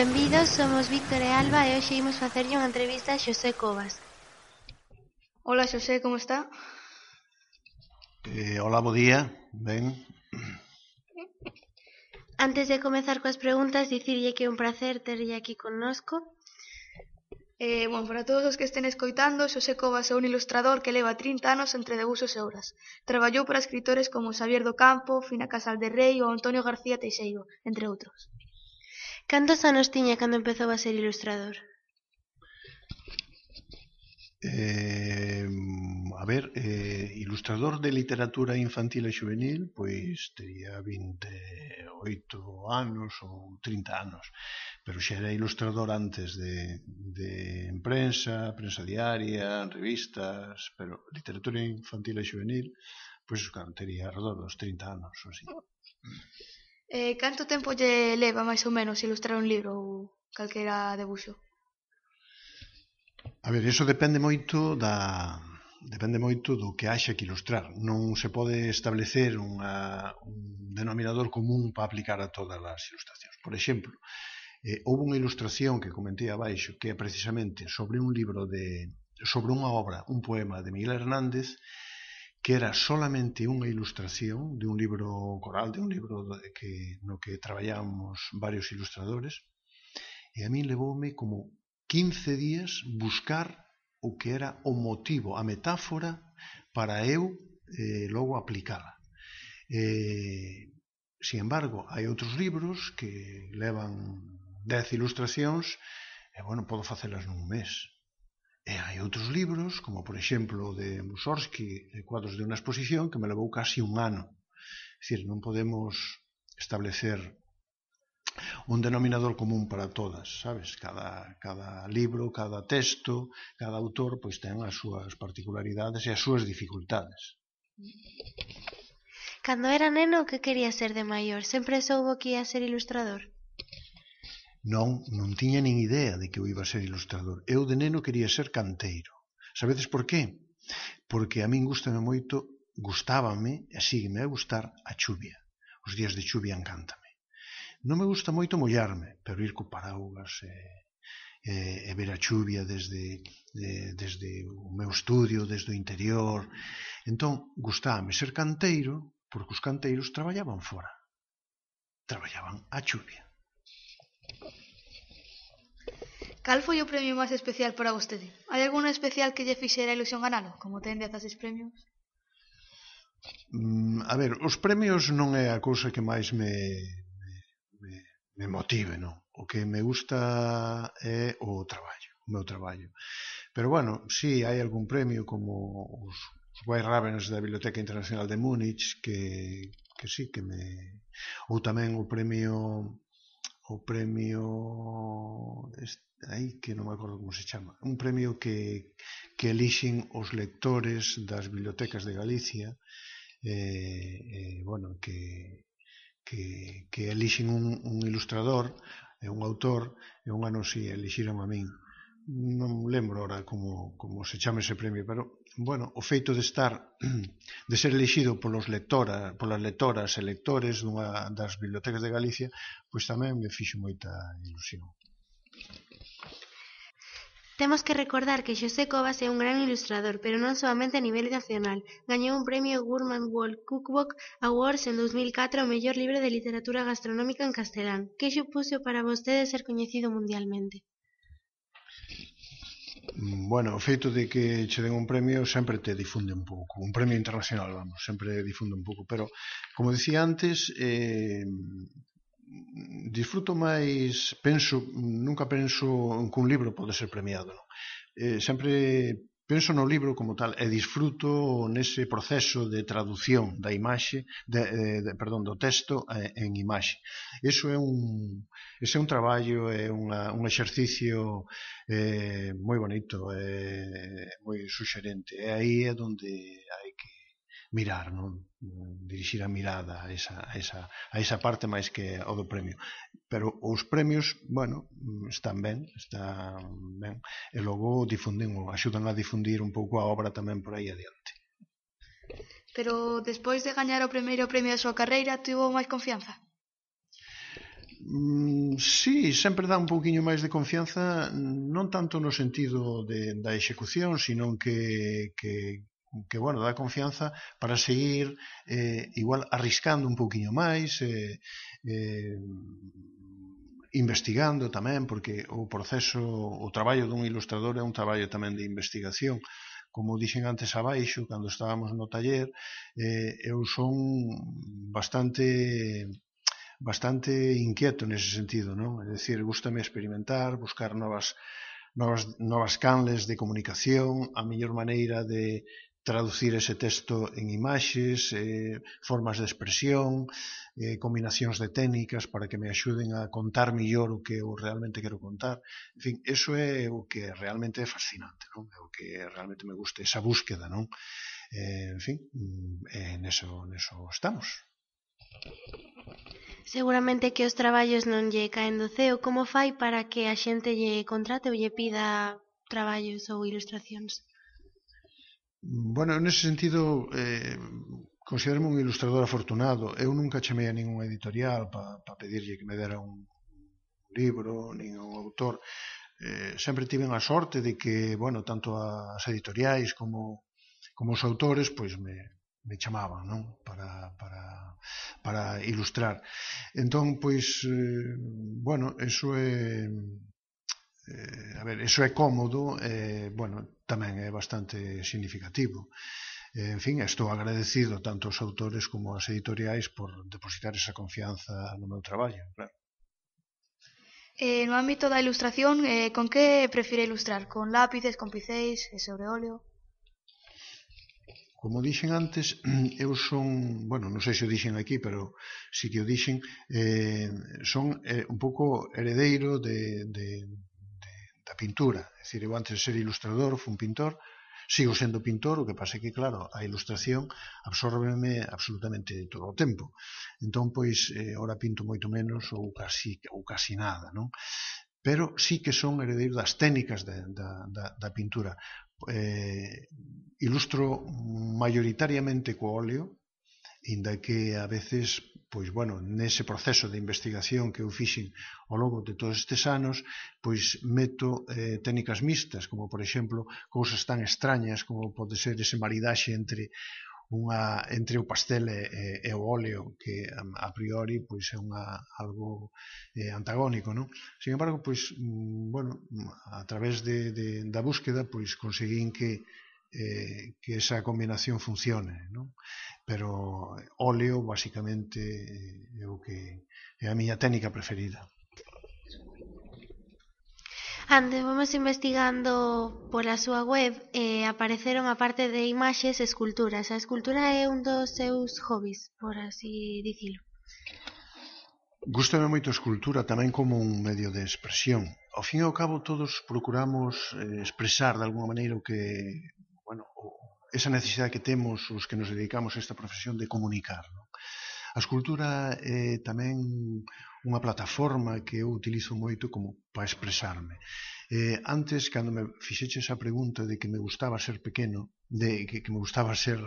Benvidos, somos Víctor e Alba e hoxe imos facerlle unha entrevista a Xosé Covas. Hola Xosé, como está? Eh, hola, bo día. Ben. Antes de comezar coas preguntas, dicirlle que é un placer terlle aquí connosco. Eh, bueno, para todos os que estén escoitando, Xosé Covas é un ilustrador que leva 30 anos entre debuxos e obras. Traballou para escritores como Xavier do Campo, Fina Casal de Rei ou Antonio García Teixeiro, entre outros. Cantos anos tiña cando empezou a ser ilustrador? Eh, a ver, eh, ilustrador de literatura infantil e juvenil, pois tería 28 anos ou 30 anos, pero xa era ilustrador antes de, de en prensa, prensa diaria, revistas, pero literatura infantil e juvenil, pois claro, tería alrededor dos 30 anos, ou así. Eh, canto tempo lle leva máis ou menos ilustrar un libro ou calquera debuxo? A ver, iso depende moito da depende moito do que haxa que ilustrar. Non se pode establecer unha, un denominador común para aplicar a todas as ilustracións. Por exemplo, eh, houve unha ilustración que comentei abaixo que é precisamente sobre un libro de sobre unha obra, un poema de Miguel Hernández, que era solamente unha ilustración de un libro coral, de un libro que, no que traballábamos varios ilustradores, e a min levoume como 15 días buscar o que era o motivo, a metáfora, para eu eh, logo aplicala. Eh, sin embargo, hai outros libros que levan 10 ilustracións e, bueno, podo facelas nun mes. E hai outros libros, como por exemplo o de Mussorgsky, de Cuadros de unha exposición, que me levou casi un ano. É dicir, non podemos establecer un denominador común para todas, sabes? Cada, cada libro, cada texto, cada autor, pois ten as súas particularidades e as súas dificultades. Cando era neno, que quería ser de maior? Sempre soubo que ia ser ilustrador? Non, non tiña nin idea de que eu iba a ser ilustrador. Eu de neno quería ser canteiro. Sabedes por qué? Porque a min gustame moito, gustábame e sígueme a gustar a chuvia. Os días de chuvia encántame. Non me gusta moito mollarme, pero ir co paraugas e, e, e ver a chuvia desde, de, desde o meu estudio, desde o interior. Entón, gustábame ser canteiro, porque os canteiros traballaban fora. Traballaban a chuvia. Cal foi o premio máis especial para vostede? Hai algún especial que lle fixera ilusión ganalo? Como ten 16 premios? Mm, a ver, os premios non é a cousa que máis me, me, me motive, non? O que me gusta é o traballo, o meu traballo. Pero bueno, si sí, hai algún premio como os, os White Ravens da Biblioteca Internacional de Múnich que, que sí que me... Ou tamén o premio o premio este aí que non me acordo como se chama, un premio que, que elixen os lectores das bibliotecas de Galicia, eh, eh, bueno, que, que, que elixen un, un ilustrador, e un autor, e un ano si elixiron a min. Non lembro ahora como, como se chama ese premio, pero, bueno, o feito de estar, de ser elixido polos lectora, polas lectoras e lectores dunha das bibliotecas de Galicia, pois tamén me fixo moita ilusión. Temos que recordar que Xosé Cobas é un gran ilustrador, pero non soamente a nivel nacional. Gañou un premio Gourmand World Cookbook Awards en 2004 ao mellor libro de literatura gastronómica en castelán. Que supuxo para vostede ser coñecido mundialmente? Bueno, o feito de que che den un premio sempre te difunde un pouco, un premio internacional, vamos, sempre difunde un pouco, pero como dicía antes, eh, disfruto máis, penso, nunca penso que un libro pode ser premiado, non? Eh, sempre penso no libro como tal e disfruto nese proceso de traducción da imaxe, de, eh, de, perdón, do texto eh, en imaxe. Eso é un ese é un traballo, é unha, un exercicio eh, moi bonito, é moi suxerente. E aí é onde hai que mirar, non? dirixir a mirada a esa, a esa, a esa parte máis que o do premio pero os premios, bueno, están ben están ben e logo difunden, axudan a difundir un pouco a obra tamén por aí adiante Pero despois de gañar o primeiro premio da súa carreira, tivo máis confianza? Mm, sí, sempre dá un pouquiño máis de confianza, non tanto no sentido de, da execución, sino que, que, que, bueno, dá confianza para seguir eh, igual arriscando un pouquiño máis, eh, eh, investigando tamén, porque o proceso, o traballo dun ilustrador é un traballo tamén de investigación. Como dixen antes abaixo, cando estábamos no taller, eh, eu son bastante bastante inquieto nese sentido, non? É dicir, gustame experimentar, buscar novas novas, novas canles de comunicación, a mellor maneira de, traducir ese texto en imaxes, eh, formas de expresión, eh, combinacións de técnicas para que me axuden a contar millor o que eu realmente quero contar. En fin, eso é o que realmente é fascinante, non? É o que realmente me gusta, esa búsqueda, non? Eh, en fin, mm, eh, neso, neso estamos. Seguramente que os traballos non lle caen do ceo. Como fai para que a xente lle contrate ou lle pida traballos ou ilustracións? Bueno, en nese sentido eh, considero un ilustrador afortunado. Eu nunca chamei a ningún editorial para pa pedirlle que me dera un libro, nin un autor. Eh, sempre tiven a sorte de que, bueno, tanto as editoriais como, como os autores, pois me, me chamaban, non? Para, para, para ilustrar. Entón, pois, eh, bueno, eso é... Eh, a ver, eso é cómodo, eh, bueno, tamén é bastante significativo. Eh, en fin, estou agradecido tanto aos autores como aos editoriais por depositar esa confianza no meu traballo, claro. Eh, no ámbito da ilustración, eh, con que prefire ilustrar? Con lápices, con pincéis, sobre óleo? Como dixen antes, eu son, bueno, non sei se o dixen aquí, pero si que o dixen, eh, son eh, un pouco heredeiro de, de, da pintura. É dicir, eu antes de ser ilustrador fui un pintor, sigo sendo pintor, o que pasa é que, claro, a ilustración absorbeme absolutamente todo o tempo. Entón, pois, eh, ora pinto moito menos ou casi, ou casi nada, non? Pero sí que son heredeiro das técnicas da, da, da, da pintura. Eh, ilustro maioritariamente co óleo, inda que a veces pois bueno, nese proceso de investigación que eu fixen ao longo de todos estes anos, pois meto eh, técnicas mixtas, como por exemplo, cousas tan extrañas como pode ser ese maridaxe entre unha entre o pastel e, e, e o óleo que a, priori pois é unha algo eh, antagónico, non? Sin embargo, pois mm, bueno, a través de, de da búsqueda pois conseguín que eh, que esa combinación funcione, non? pero eh, óleo basicamente é eh, o que é a miña técnica preferida. Andevamos investigando pola súa web e apareceron a parte de imaxes esculturas. A escultura é un dos seus hobbies, por así dicilo. Gústame moito a escultura tamén como un medio de expresión. Ao fin e ao cabo todos procuramos expresar de alguma maneira o que esa necesidade que temos os que nos dedicamos a esta profesión de comunicar. Non? A escultura é tamén unha plataforma que eu utilizo moito como para expresarme. Eh, antes, cando me fixeche esa pregunta de que me gustaba ser pequeno, de que, que me gustaba ser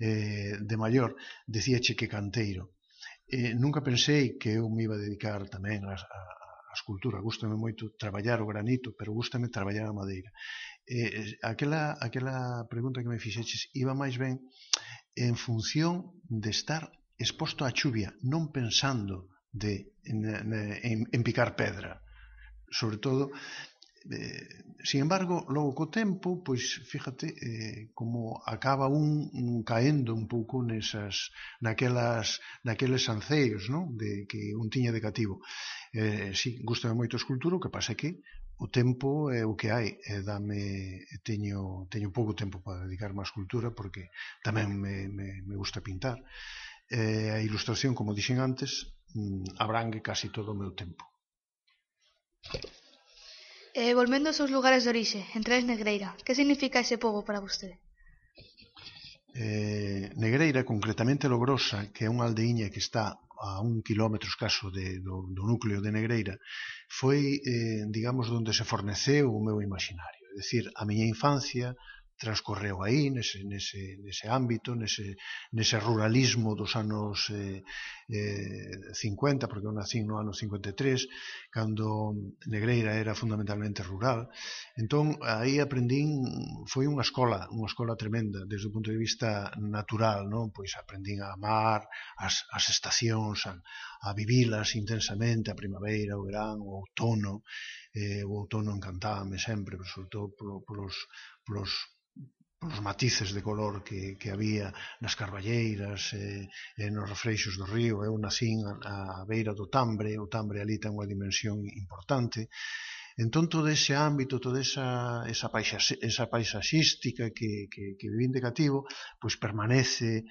eh, de maior, decíache que canteiro. Eh, nunca pensei que eu me iba a dedicar tamén a, a, a escultura. Gústame moito traballar o granito, pero gústame traballar a madeira. Eh, eh, aquela, aquela pregunta que me fixeches iba máis ben en función de estar exposto á chuvia, non pensando de, en, en, en picar pedra. Sobre todo, eh, sin embargo, logo co tempo, pois fíjate eh, como acaba un, un caendo un pouco nesas naquelas naqueles anceios, non? De que un tiña de cativo. Eh, si, gusta moito escultura, o que pasa é que o tempo é o que hai e dame teño teño pouco tempo para dedicarme á escultura porque tamén me, me, me gusta pintar e a ilustración, como dixen antes, mm, abrangue casi todo o meu tempo. eh, volvendo aos seus lugares de orixe, entrades Negreira, que significa ese povo para vostede? Eh, Negreira, concretamente Logrosa, que é unha aldeiña que está a un quilómetro escaso de, do, do núcleo de Negreira, foi, eh, digamos, onde se forneceu o meu imaginario. É dicir, a miña infancia, transcorreu aí, nese, nese, nese ámbito, nese, nese ruralismo dos anos eh, eh, 50, porque eu nací no ano 53, cando Negreira era fundamentalmente rural. Entón, aí aprendín, foi unha escola, unha escola tremenda, desde o punto de vista natural, non? pois aprendín a amar as, as estacións, a, a vivilas intensamente, a primavera, o verán, o outono, eh, o outono encantábame sempre, sobre todo polos, polos, polos matices de color que, que había nas carballeiras e, e nos refreixos do río. Eu nacín a, a beira do Tambre, o Tambre ali ten unha dimensión importante, Entón todo ese ámbito, toda esa, esa, paisaxe, esa paisaxística que, que, que vivín de cativo, pois permanece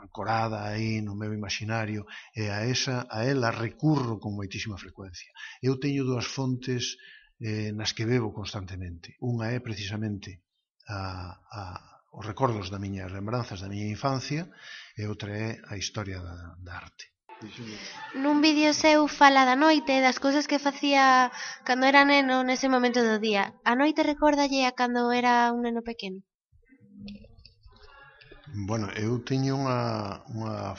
ancorada aí no meu imaginario e a, esa, a ela recurro con moitísima frecuencia. Eu teño dúas fontes eh, nas que bebo constantemente. Unha é precisamente a, a, os recordos da miña, as lembranzas da miña infancia e outra é a historia da, da arte. Nun vídeo seu fala da noite e das cousas que facía cando era neno nese momento do día. A noite recórdalle a cando era un neno pequeno. Bueno, eu teño unha, unha,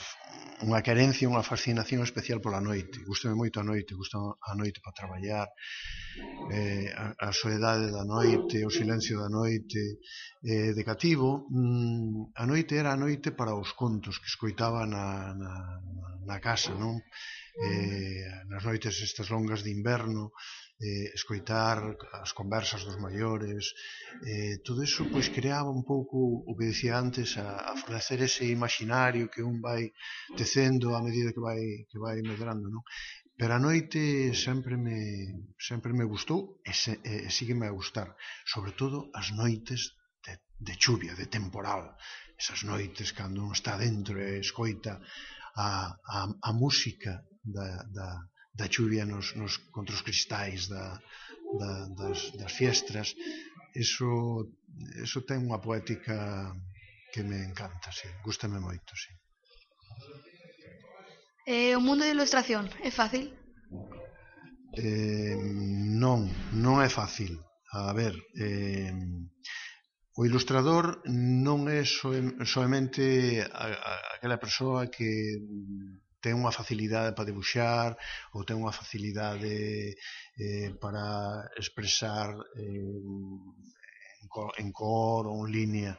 unha querencia, unha fascinación especial pola noite. Gústame moito a noite, gusta a noite para traballar, eh, a, a soedade da noite, o silencio da noite. Eh, de cativo, mm, a noite era a noite para os contos que escoitaba na, na, na casa, non? Eh, nas noites estas longas de inverno, eh, escoitar as conversas dos maiores, eh, todo iso pois creaba un pouco o que dicía antes, a, a fornecer ese imaginario que un vai tecendo a medida que vai que vai medrando, non? Pero a noite sempre me sempre me gustou e, se, e sígueme a gustar, sobre todo as noites de, de chuvia, de temporal, esas noites cando un está dentro e escoita a, a, a música da, da, da chuvia nos, nos contra os cristais da, da, das, das fiestras eso, eso ten unha poética que me encanta, sí, gustame moito, sí. Eh, o mundo de ilustración é fácil? Eh, non, non é fácil. A ver, eh, o ilustrador non é soem, soamente aquela persoa que ten unha facilidade para debuxar ou ten unha facilidade eh, para expresar eh, en, cor, en cor ou en línea.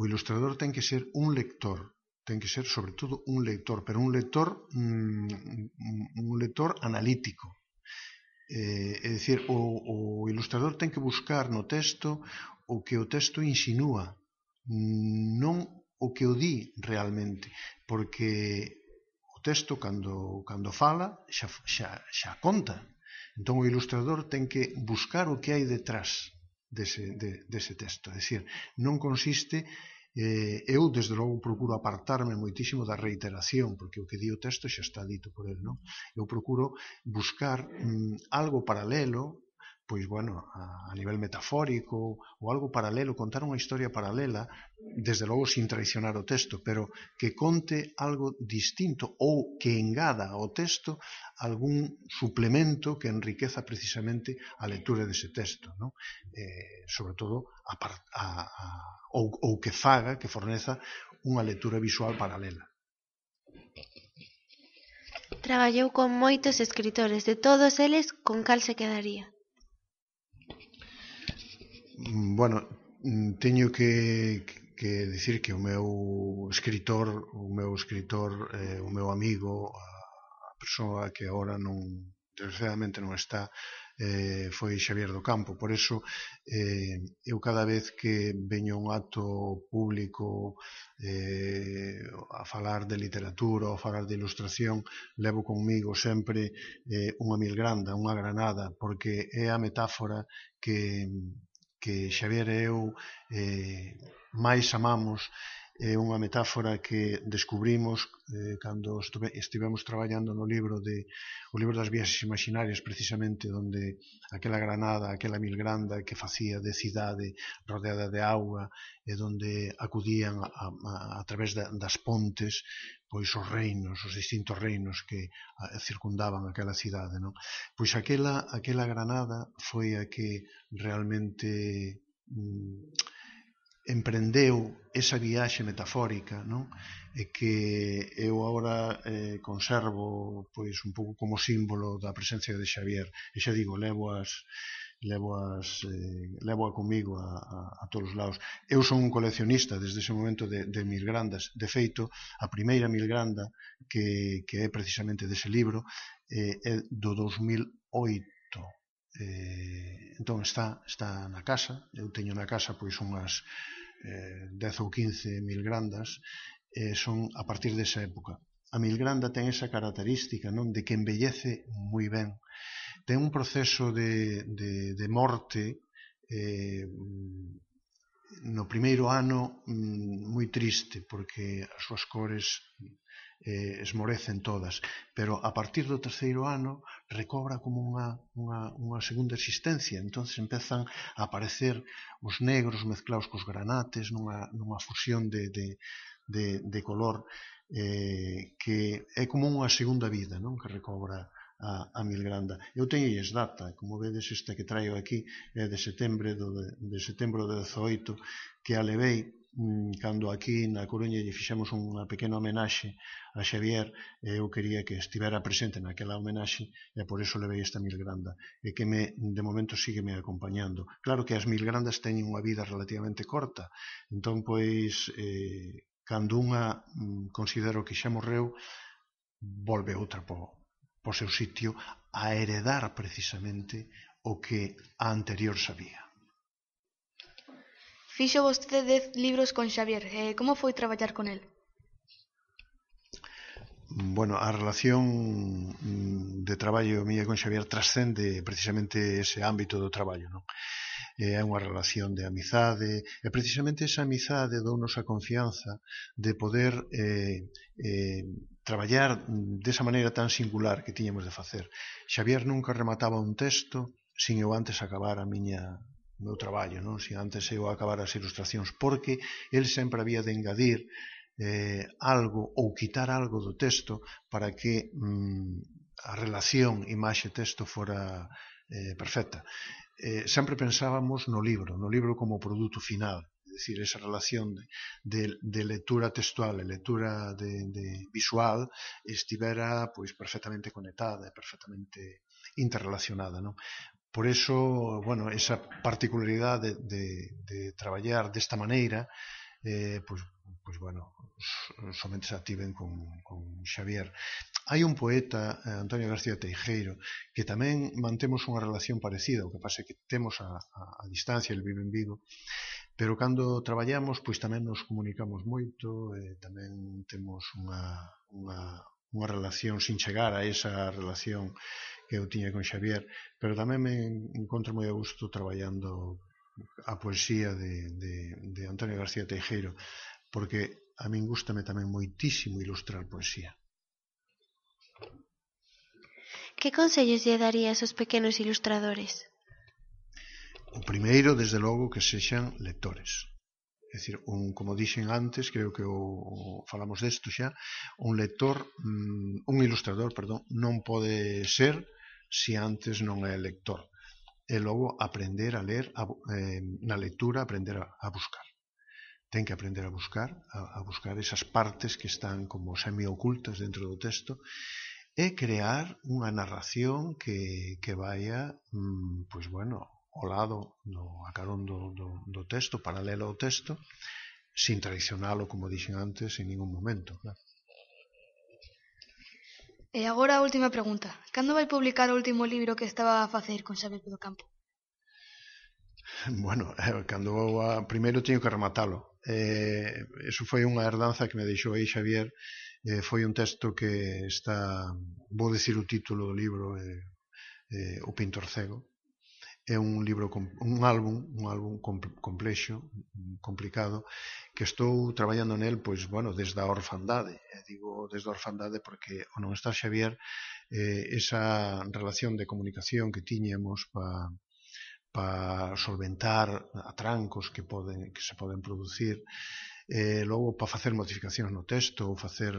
O ilustrador ten que ser un lector, ten que ser sobre todo un lector, pero un lector mm, un lector analítico. Eh, é dicir, o, o ilustrador ten que buscar no texto o que o texto insinúa, non o que o di realmente, porque texto cando, cando fala xa, xa, xa conta. Entón o ilustrador ten que buscar o que hai detrás dese, de, dese texto. É dicir, non consiste Eh, eu, desde logo, procuro apartarme moitísimo da reiteración, porque o que di o texto xa está dito por el, non? Eu procuro buscar mm, algo paralelo pois bueno, a, a nivel metafórico ou algo paralelo, contar unha historia paralela, desde logo sin traicionar o texto, pero que conte algo distinto ou que engada ao texto algún suplemento que enriqueza precisamente a lectura dese texto, non? Eh, sobre todo a, a, a, ou, ou que faga, que forneza unha lectura visual paralela. Traballou con moitos escritores, de todos eles, con cal se quedaría? Mm, bueno, mm, teño que, que dicir que o meu escritor, o meu escritor, eh, o meu amigo, a persoa que agora non, desgraciadamente non está, eh, foi Xavier do Campo. Por eso, eh, eu cada vez que veño un acto público eh, a falar de literatura ou a falar de ilustración, levo conmigo sempre eh, unha milgranda, unha granada, porque é a metáfora que, que Xavier e eu eh, máis amamos é unha metáfora que descubrimos eh, cando estuve, estivemos traballando no libro de o libro das viaxes imaginarias precisamente onde aquela granada, aquela milgranda que facía de cidade rodeada de auga e onde acudían a, a, a través da, das pontes pois os reinos, os distintos reinos que circundaban aquela cidade, non? Pois aquela aquela Granada foi a que realmente mm, emprendeu esa viaxe metafórica, non? E que eu agora eh, conservo pois un pouco como símbolo da presencia de Xavier. E xa digo, levo as levoas, eh, levoa comigo a, a, a todos os lados. Eu son un coleccionista desde ese momento de, de Milgrandas. De feito, a primeira Milgranda, que, que é precisamente dese libro, eh, é do 2008. Eh, entón está, está na casa, eu teño na casa pois unhas eh, 10 ou 15 Milgrandas, eh, son a partir desa época. A Milgranda ten esa característica non de que embellece moi ben ten un proceso de, de, de morte eh, no primeiro ano mm, moi triste porque as súas cores eh, esmorecen todas, pero a partir do terceiro ano recobra como unha, unha, unha segunda existencia, entonces empezan a aparecer os negros mezclados cos granates nunha, nunha fusión de, de, de, de color eh, que é como unha segunda vida non? Que recobra a, a Milgranda. Eu teño data, como vedes esta que traio aquí, é de setembro do, de, de setembro de 18, que a levei mm, cando aquí na Coruña lle fixemos unha pequena homenaxe a Xavier e eu quería que estivera presente naquela homenaxe e por iso levei esta Milgranda e que me, de momento sigue me acompañando claro que as Milgrandas teñen unha vida relativamente corta entón pois eh, cando unha mm, considero que xa morreu volve outra po, po seu sitio a heredar precisamente o que a anterior sabía. Fixo vostede dez libros con Xavier. Eh, como foi traballar con el? Bueno, a relación mm, de traballo mía con Xavier trascende precisamente ese ámbito do traballo, non? É unha relación de amizade, e precisamente esa amizade dounos a confianza de poder eh, eh, traballar desa maneira tan singular que tiñamos de facer. Xavier nunca remataba un texto sin eu antes acabar a miña meu traballo, non? sin antes eu acabar as ilustracións, porque el sempre había de engadir eh, algo ou quitar algo do texto para que mm, a relación imaxe-texto fora eh, perfecta. Eh, sempre pensábamos no libro, no libro como produto final, es decir, esa relación de, de lectura textual e lectura de, de visual estivera pois perfectamente conectada e perfectamente interrelacionada, non? Por eso, bueno, esa particularidade de, de, de traballar desta maneira, eh, pois, pois bueno, somente se activen con, con Xavier. Hai un poeta, eh, Antonio García Teijeiro, que tamén mantemos unha relación parecida, o que pasa é que temos a, a, a distancia, el vive en Vigo, Pero cando traballamos pois tamén nos comunicamos moito e tamén temos unha, unha, unha relación sin chegar a esa relación que eu tiña con Xavier, pero tamén me encontro moi a gusto traballando a poesía de, de, de Antonio García Teijeiro, porque a min gustame tamén moitísimo ilustrar poesía. Que consellos lle darías aos pequenos ilustradores? O primeiro, desde logo, que sexan lectores. É dicir, un, como dixen antes, creo que o, o falamos desto xa, un lector, mm, un ilustrador, perdón, non pode ser se antes non é lector. E logo aprender a ler, a, eh, na lectura aprender a, a buscar ten que aprender a buscar, a, a buscar esas partes que están como semiocultas dentro do texto e crear unha narración que, que vaya, pois mm, pues bueno, ao lado, no acarón do, do, do texto, paralelo ao texto, sin traicionalo, como dixen antes, en ningún momento. Claro. E agora a última pregunta. Cando vai publicar o último libro que estaba a facer con Xavier do Campo? Bueno, eh, cando a, primeiro teño que rematalo. Eh, eso foi unha herdanza que me deixou aí Xavier. Eh, foi un texto que está, vou decir o título do libro, eh, eh, O pintor cego, é un libro un álbum, un álbum complexo, complicado, que estou traballando nel pois bueno, desde a orfandade. E digo desde a orfandade porque ao non estar Xavier eh, esa relación de comunicación que tiñemos para para solventar atrancos que poden que se poden producir eh, logo para facer modificacións no texto ou facer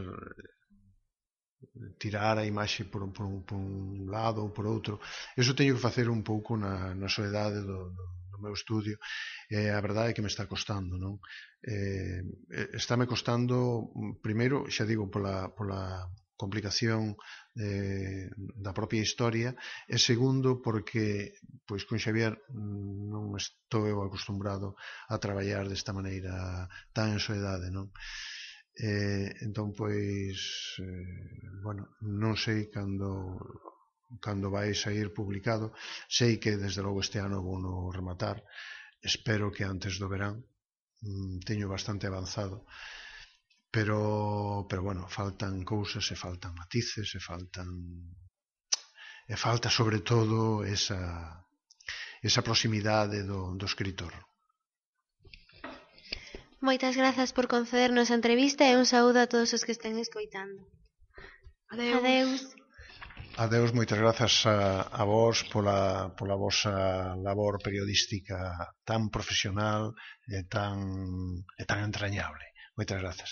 tirar a imaxe por, por, un, por un lado ou por outro. Eso teño que facer un pouco na, na soledade do, do, do meu estudio. E a verdade é que me está costando, non? Eh, estáme costando, primeiro, xa digo, pola, pola complicación eh, da propia historia e segundo porque pois con Xavier non estou eu acostumbrado a traballar desta maneira tan en soedade, non? Eh, entón, pois, eh, bueno, non sei cando cando vai sair publicado. Sei que desde logo este ano vou no rematar. Espero que antes do verán mm, teño bastante avanzado. Pero, pero bueno, faltan cousas e faltan matices e faltan e falta sobre todo esa esa proximidade do, do escritor. Moitas grazas por concedernos a entrevista e un saúdo a todos os que estén escoitando. Adeus. Adeus. Adeus, moitas grazas a, a vos pola, pola vosa labor periodística tan profesional e tan, e tan entrañable. Moitas grazas.